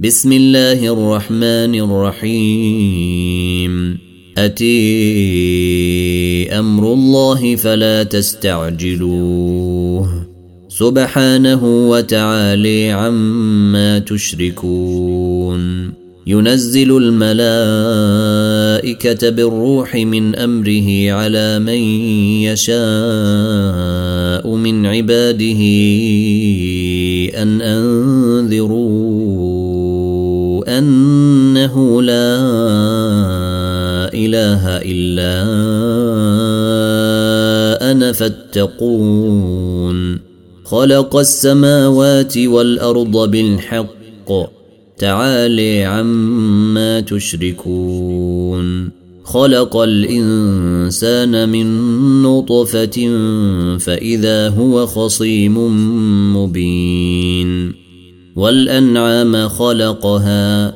بسم الله الرحمن الرحيم. أتي أمر الله فلا تستعجلوه. سبحانه وتعالي عما تشركون. ينزل الملائكة بالروح من أمره على من يشاء من عباده أن أنذروا. لا إله إلا أنا فاتقون. خلق السماوات والأرض بالحق. تعالي عما تشركون. خلق الإنسان من نطفة فإذا هو خصيم مبين. والأنعام خلقها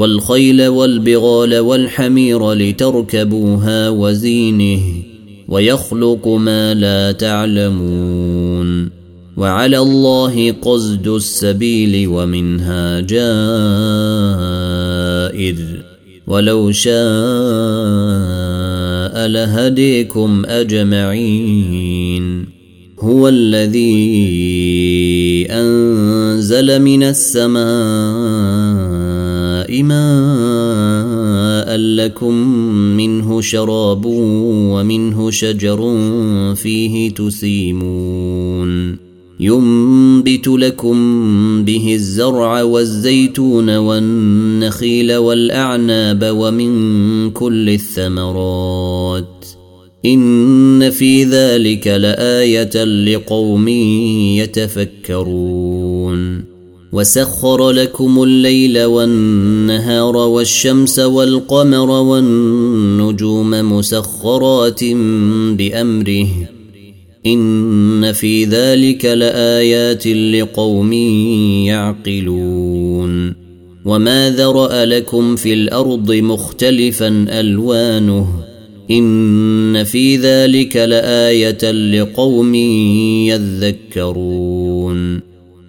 والخيل والبغال والحمير لتركبوها وزينه ويخلق ما لا تعلمون وعلى الله قصد السبيل ومنها جائر ولو شاء لهديكم أجمعين هو الذي أنزل من السماء ماء لكم منه شراب ومنه شجر فيه تسيمون. ينبت لكم به الزرع والزيتون والنخيل والأعناب ومن كل الثمرات. إن في ذلك لآية لقوم يتفكرون. وسخر لكم الليل والنهار والشمس والقمر والنجوم مسخرات بأمره. إن في ذلك لآيات لقوم يعقلون. وما ذرأ لكم في الأرض مختلفا ألوانه. إن في ذلك لآية لقوم يذكرون.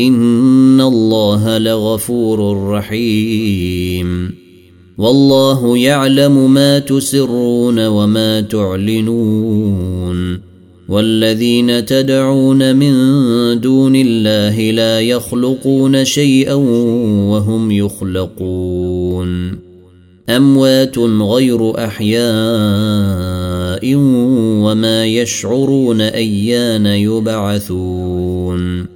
ان الله لغفور رحيم. والله يعلم ما تسرون وما تعلنون. والذين تدعون من دون الله لا يخلقون شيئا وهم يخلقون. اموات غير احياء وما يشعرون ايان يبعثون.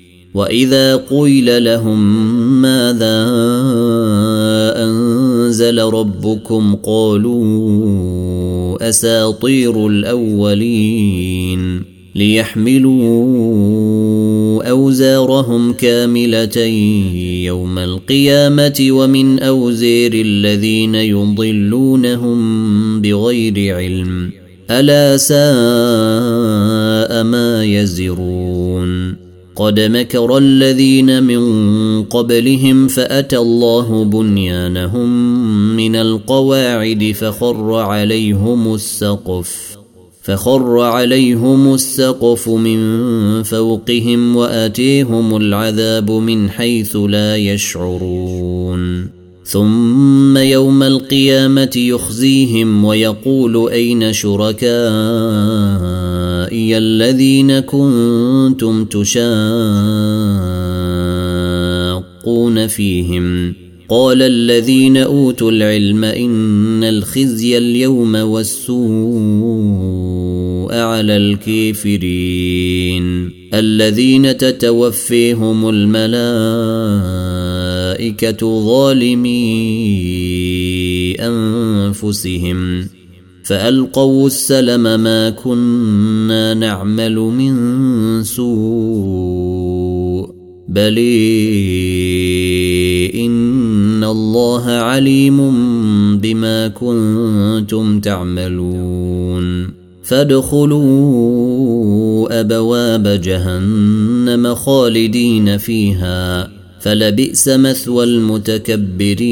واذا قيل لهم ماذا انزل ربكم قالوا اساطير الاولين ليحملوا اوزارهم كامله يوم القيامه ومن اوزير الذين يضلونهم بغير علم الا ساء ما يزرون قد مكر الذين من قبلهم فأتى الله بنيانهم من القواعد فخر عليهم السقف فخر عليهم السقف من فوقهم وآتيهم العذاب من حيث لا يشعرون. ثم يوم القيامة يخزيهم ويقول أين شركائي الذين كنتم تشاقون فيهم. قال الذين أوتوا العلم إن الخزي اليوم والسوء على الكافرين. الذين تتوفيهم الملائكة ظالمي أنفسهم. فألقوا السلم ما كنا نعمل من سوء بل إن الله عليم بما كنتم تعملون فادخلوا أبواب جهنم خالدين فيها فلبئس مثوى المتكبرين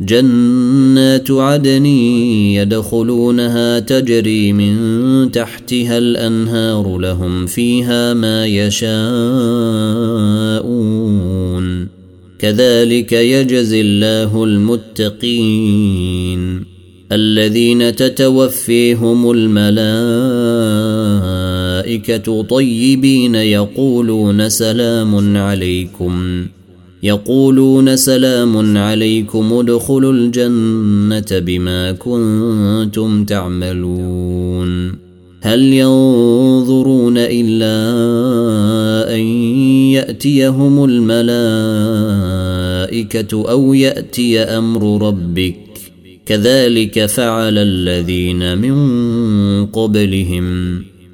جنات عدن يدخلونها تجري من تحتها الأنهار لهم فيها ما يشاءون. كذلك يجزي الله المتقين. الذين تتوفيهم الملائكة طيبين يقولون سلام عليكم. يقولون سلام عليكم ادخلوا الجنة بما كنتم تعملون. هل ينظرون إلا أن يأتيهم الملائكة أو يأتي أمر ربك؟ كذلك فعل الذين من قبلهم.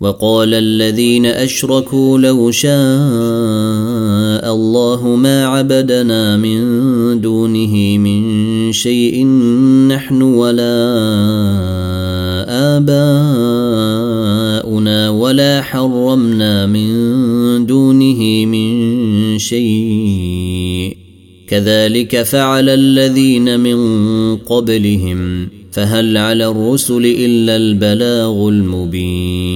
وقال الذين أشركوا لو شاء الله ما عبدنا من دونه من شيء نحن ولا آباؤنا ولا حرمنا من دونه من شيء. كذلك فعل الذين من قبلهم فهل على الرسل إلا البلاغ المبين.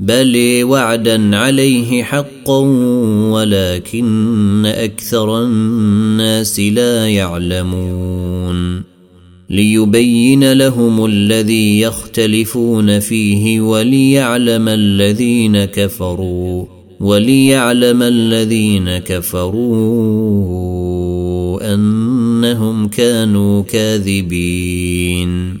بل وعدا عليه حقا ولكن أكثر الناس لا يعلمون. ليبين لهم الذي يختلفون فيه وليعلم الذين كفروا وليعلم الذين كفروا أنهم كانوا كاذبين.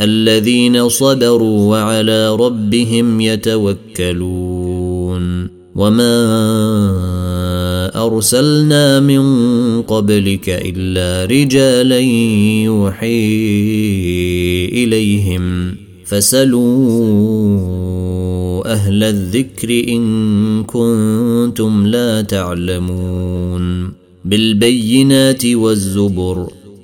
الذين صبروا وعلى ربهم يتوكلون. وما أرسلنا من قبلك إلا رجالا يوحي إليهم فسلوا أهل الذكر إن كنتم لا تعلمون. بالبينات والزبر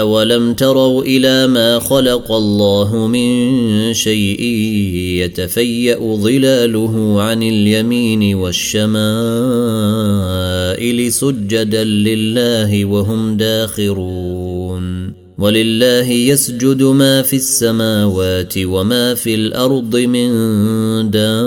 اولم تروا إلى ما خلق الله من شيء يتفيا ظلاله عن اليمين والشمائل سجدا لله وهم داخرون ولله يسجد ما في السماوات وما في الأرض من دابه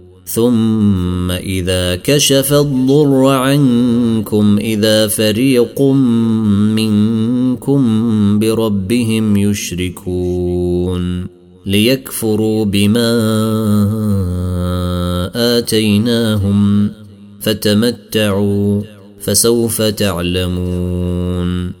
ثم إذا كشف الضر عنكم إذا فريق منكم بربهم يشركون ليكفروا بما آتيناهم فتمتعوا فسوف تعلمون.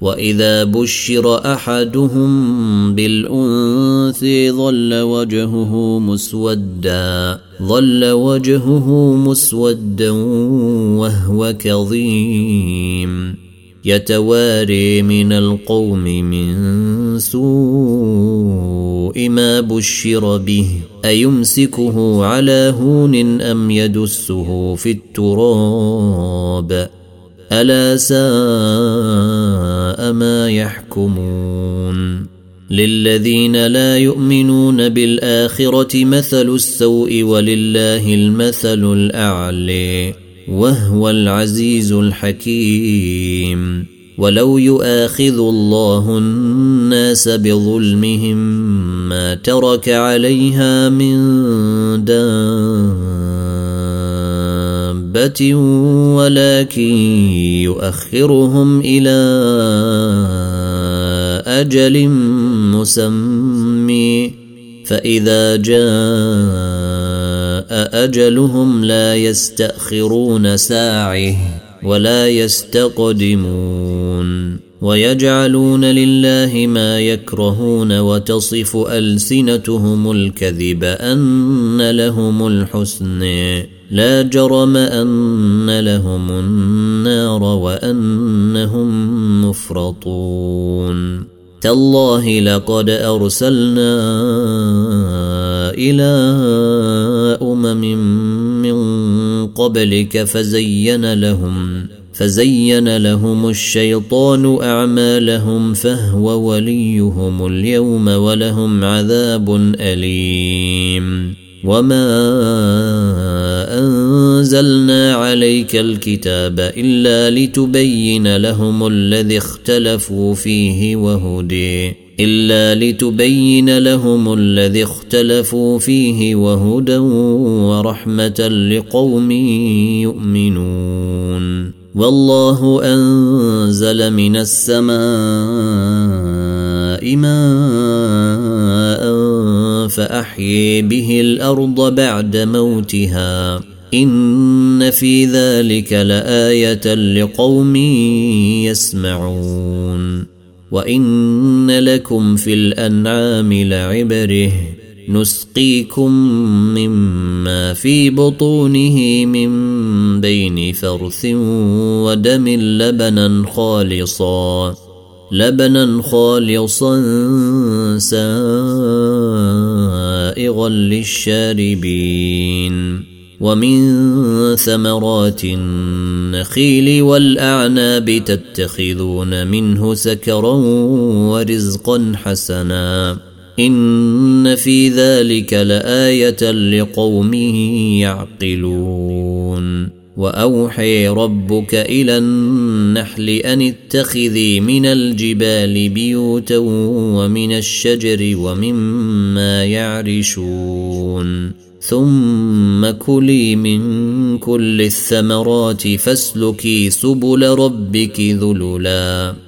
واذا بشر احدهم بالانثى ظل وجهه مسودا ظل وجهه مسودا وهو كظيم يتواري من القوم من سوء ما بشر به ايمسكه على هون ام يدسه في التراب ألا ساء ما يحكمون للذين لا يؤمنون بالآخرة مثل السوء ولله المثل الاعلي وهو العزيز الحكيم ولو يؤاخذ الله الناس بظلمهم ما ترك عليها من دار دابة ولكن يؤخرهم إلى أجل مسمي فإذا جاء أجلهم لا يستأخرون ساعه ولا يستقدمون ويجعلون لله ما يكرهون وتصف ألسنتهم الكذب أن لهم الحسن. لا جرم أن لهم النار وأنهم مفرطون. تالله لقد أرسلنا إلى أمم من قبلك فزين لهم فزين لهم الشيطان أعمالهم فهو وليهم اليوم ولهم عذاب أليم. وما أنزلنا عليك الكتاب إلا لتبين لهم الذي اختلفوا فيه وهدي. إلا لتبين لهم الذي اختلفوا فيه وهدى ورحمة لقوم يؤمنون. والله أنزل من السماء ماء فأحيي به الأرض بعد موتها. إن في ذلك لآية لقوم يسمعون. وإن لكم في الأنعام لعبره. نسقيكم مما في بطونه من بين فرث ودم لبنا خالصا لبنا خالصا سائغا للشاربين. ومن ثمرات النخيل والأعناب تتخذون منه سكرا ورزقا حسنا. إن في ذلك لآية لقوم يعقلون. وأوحي ربك إلى النحل أن اتخذي من الجبال بيوتا ومن الشجر ومما يعرشون. ثم كلي من كل الثمرات فاسلكي سبل ربك ذللا.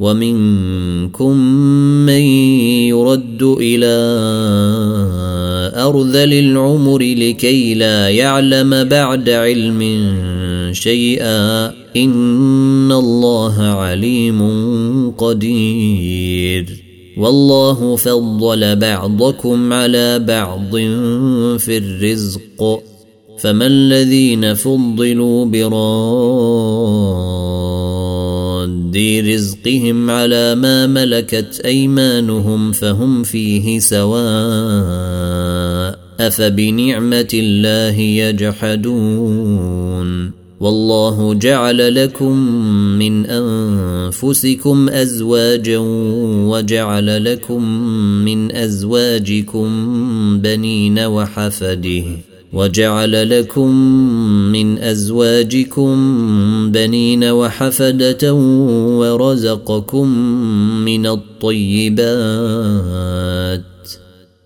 ومنكم من يرد إلى أرذل العمر لكي لا يعلم بعد علم شيئا إن الله عليم قدير والله فضل بعضكم على بعض في الرزق فما الذين فضلوا براد رزقهم على ما ملكت ايمانهم فهم فيه سواء افبنعمه الله يجحدون والله جعل لكم من انفسكم ازواجا وجعل لكم من ازواجكم بنين وحفده وجعل لكم من أزواجكم بنين وحفدة ورزقكم من الطيبات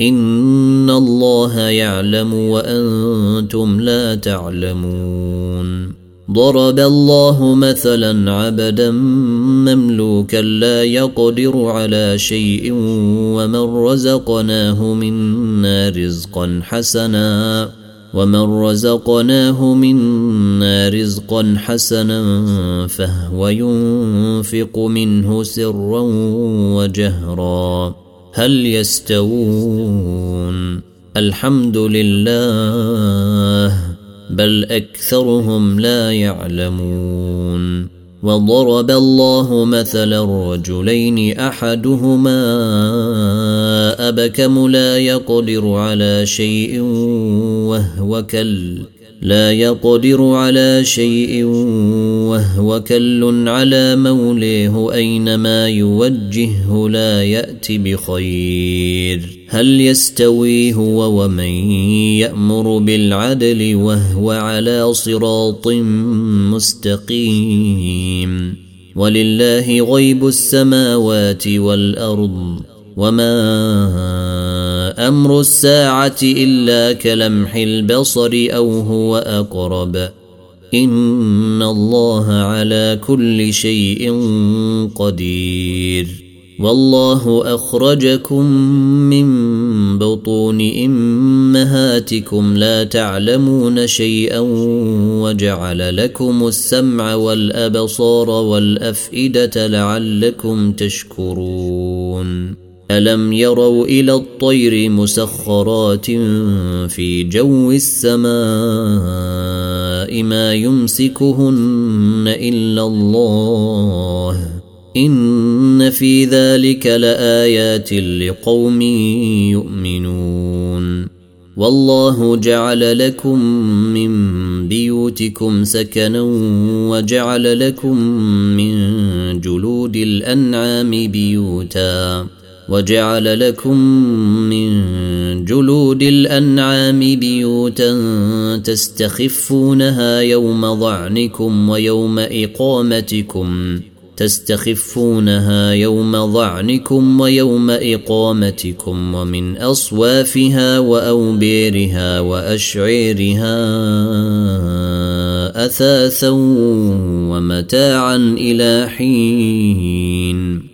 ان الله يعلم وأنتم لا تعلمون. ضرب الله مثلا عبدا مملوكا لا يقدر على شيء ومن رزقناه منا رزقا حسنا ومن رزقناه منا رزقا حسنا فهو ينفق منه سرا وجهرا. هل يستوون؟ الحمد لله بل أكثرهم لا يعلمون. وضرب الله مثلا رجلين أحدهما أبكم لا يقدر على شيء وهو كل لا يقدر على شيء وهو كل على موليه أينما يوجهه لا يأت بخير. هل يستوي هو ومن يأمر بالعدل وهو على صراط مستقيم؟ ولله غيب السماوات والأرض. وما أمر الساعة الا كلمح البصر أو هو اقرب ان الله على كل شيء قدير والله اخرجكم من بطون امهاتكم لا تعلمون شيئا وجعل لكم السمع والابصار والافئده لعلكم تشكرون الم يروا إلى الطير مسخرات في جو السماء ما يمسكهن الا الله ان في ذلك لايات لقوم يؤمنون والله جعل لكم من بيوتكم سكنا وجعل لكم من جلود الانعام بيوتا وجعل لكم من جلود الأنعام بيوتا تستخفونها يوم ظعنكم ويوم إقامتكم. تستخفونها يوم ظعنكم ويوم إقامتكم ومن أصوافها واوبيرها وأشعيرها أثاثا ومتاعا إلى حين.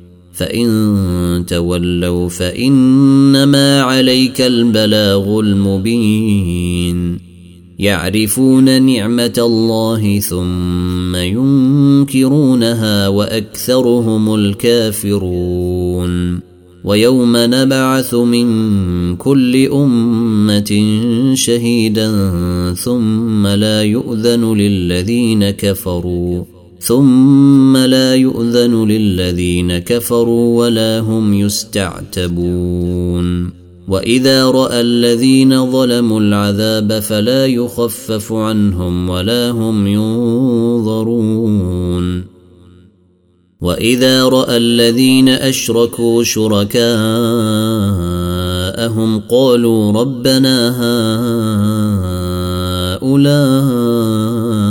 فإن تولوا فإنما عليك البلاغ المبين. يعرفون نعمة الله ثم ينكرونها وأكثرهم الكافرون. ويوم نبعث من كل أمة شهيدا ثم لا يؤذن للذين كفروا. ثم لا يؤذن للذين كفروا ولا هم يستعتبون. وإذا رأى الذين ظلموا العذاب فلا يخفف عنهم ولا هم ينظرون. وإذا رأى الذين أشركوا شركاءهم قالوا ربنا هؤلاء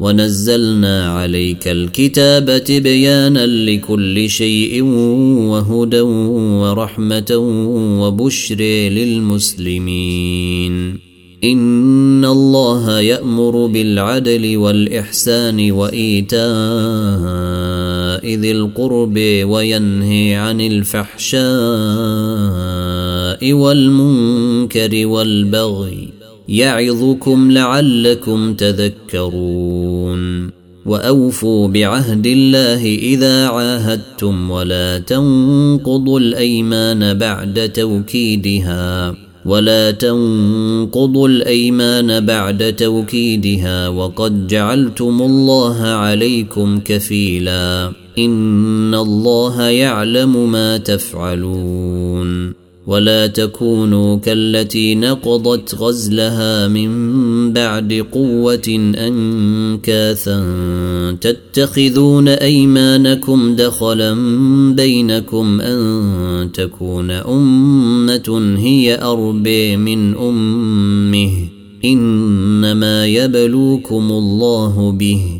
ونزلنا عليك الكتاب تبيانا لكل شيء وهدى ورحمة وبشر للمسلمين. إن الله يأمر بالعدل والإحسان وإيتاء ذي القرب وينهي عن الفحشاء والمنكر والبغي يعظكم لعلكم تذكرون. وأوفوا بعهد الله إذا عاهدتم ولا تنقضوا الأيمان بعد توكيدها. ولا تنقضوا الأيمان بعد توكيدها. وقد جعلتم الله عليكم كفيلا. إن الله يعلم ما تفعلون. ولا تكونوا كالتي نقضت غزلها من بعد قوة أنكاثا تتخذون أيمانكم دخلا بينكم أن تكون أمة هي اربي من أمه إنما يبلوكم الله به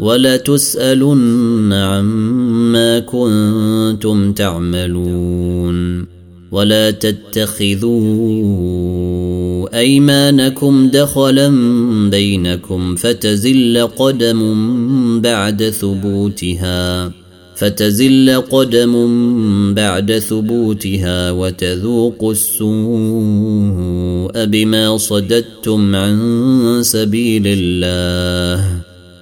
ولتسألن عما كنتم تعملون ولا تتخذوا أيمانكم دخلا بينكم فتزل قدم بعد ثبوتها فتزل قدم بعد ثبوتها وتذوقوا السوء بما صددتم عن سبيل الله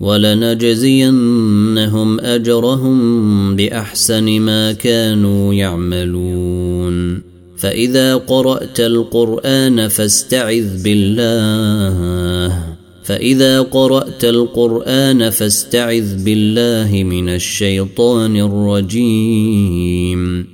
ولنجزينهم أجرهم بأحسن ما كانوا يعملون. فإذا قرأت القرآن فاستعذ بالله. فإذا قرأت القرآن فاستعذ بالله من الشيطان الرجيم.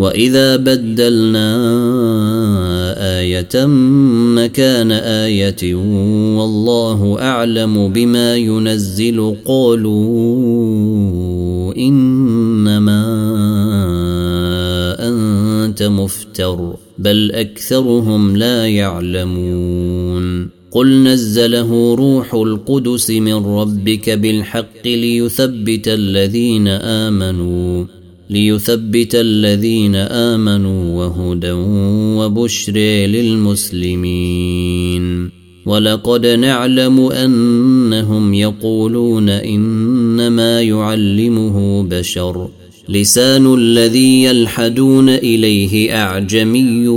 واذا بدلنا إيه مكان إيه والله اعلم بما ينزل قالوا انما انت مفتر بل اكثرهم لا يعلمون قل نزله روح القدس من ربك بالحق ليثبت الذين امنوا ليثبت الذين آمنوا وهدى وبشر للمسلمين. ولقد نعلم أنهم يقولون إنما يعلمه بشر. لسان الذي يلحدون إليه أعجمي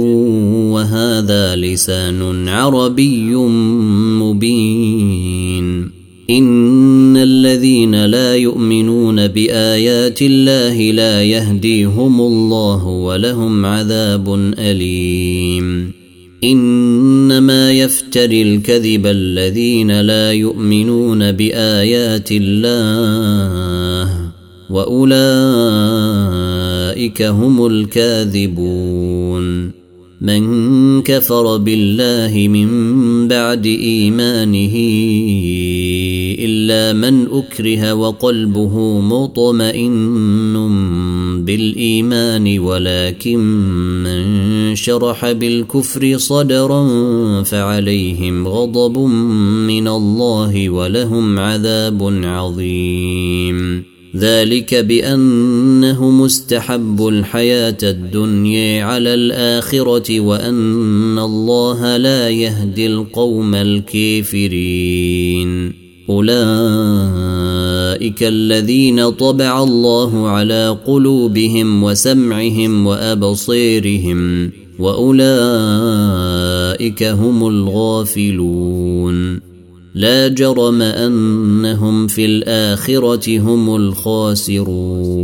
وهذا لسان عربي مبين. ان الذين لا يؤمنون بايات الله لا يهديهم الله ولهم عذاب اليم انما يفتري الكذب الذين لا يؤمنون بايات الله واولئك هم الكاذبون من كفر بالله من بعد ايمانه إلا من أكره وقلبه مطمئن بالإيمان ولكن من شرح بالكفر صدرا فعليهم غضب من الله ولهم عذاب عظيم. ذلك بأنه مستحب الحياة الدنيا على الآخرة وأن الله لا يهدي القوم الكافرين. أولئك الذين طبع الله على قلوبهم وسمعهم وابصيرهم وأولئك هم الغافلون. لا جرم أنهم في الآخرة هم الخاسرون.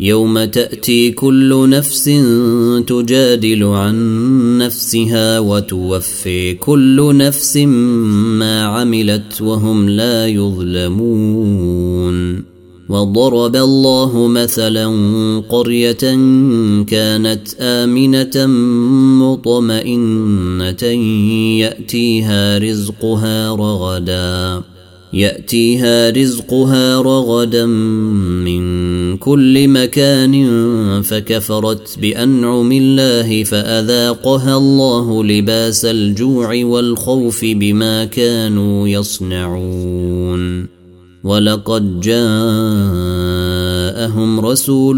يوم تأتي كل نفس تجادل عن نفسها وتوفي كل نفس ما عملت وهم لا يظلمون. وضرب الله مثلا قرية كانت آمنة مطمئنة يأتيها رزقها رغدا. يأتيها رزقها رغدا من كل مكان فكفرت بأنعم الله فأذاقها الله لباس الجوع والخوف بما كانوا يصنعون. ولقد جاءهم رسول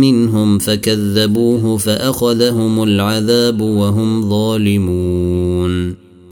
منهم فكذبوه فأخذهم العذاب وهم ظالمون.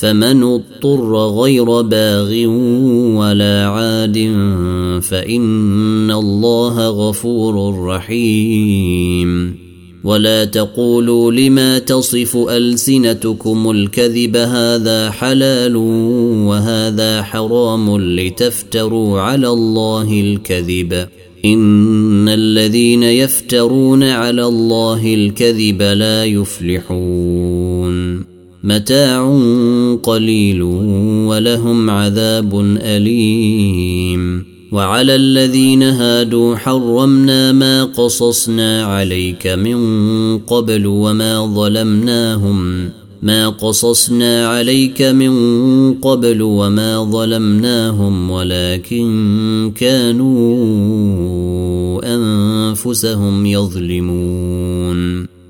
فمن اضطر غير باغ ولا عاد فإن الله غفور رحيم. ولا تقولوا لما تصف ألسنتكم الكذب هذا حلال وهذا حرام لتفتروا على الله الكذب. إن الذين يفترون على الله الكذب لا يفلحون. متاع قليل ولهم عذاب أليم. وعلى الذين هادوا حرمنا ما قصصنا عليك من قبل وما ظلمناهم. ما قصصنا عليك من قبل وما ظلمناهم ولكن كانوا أنفسهم يظلمون.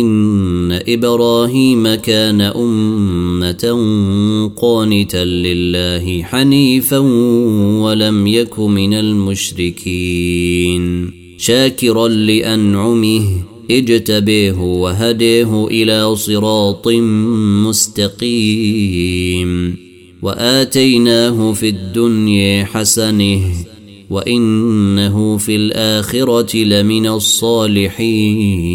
إن إبراهيم كان أمة قانتا لله حنيفا ولم يك من المشركين. شاكرا لأنعمه اجتبيه وهديه إلى صراط مستقيم. وآتيناه في الدنيا حسنة وإنه في الآخرة لمن الصالحين.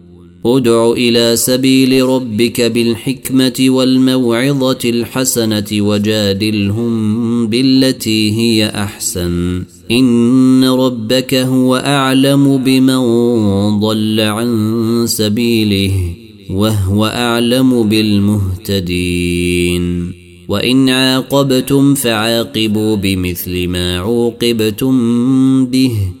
ادع إلى سبيل ربك بالحكمة والموعظة الحسنة وجادلهم بالتي هي أحسن. إن ربك هو أعلم بمن ضل عن سبيله وهو أعلم بالمهتدين. وإن عاقبتم فعاقبوا بمثل ما عوقبتم به.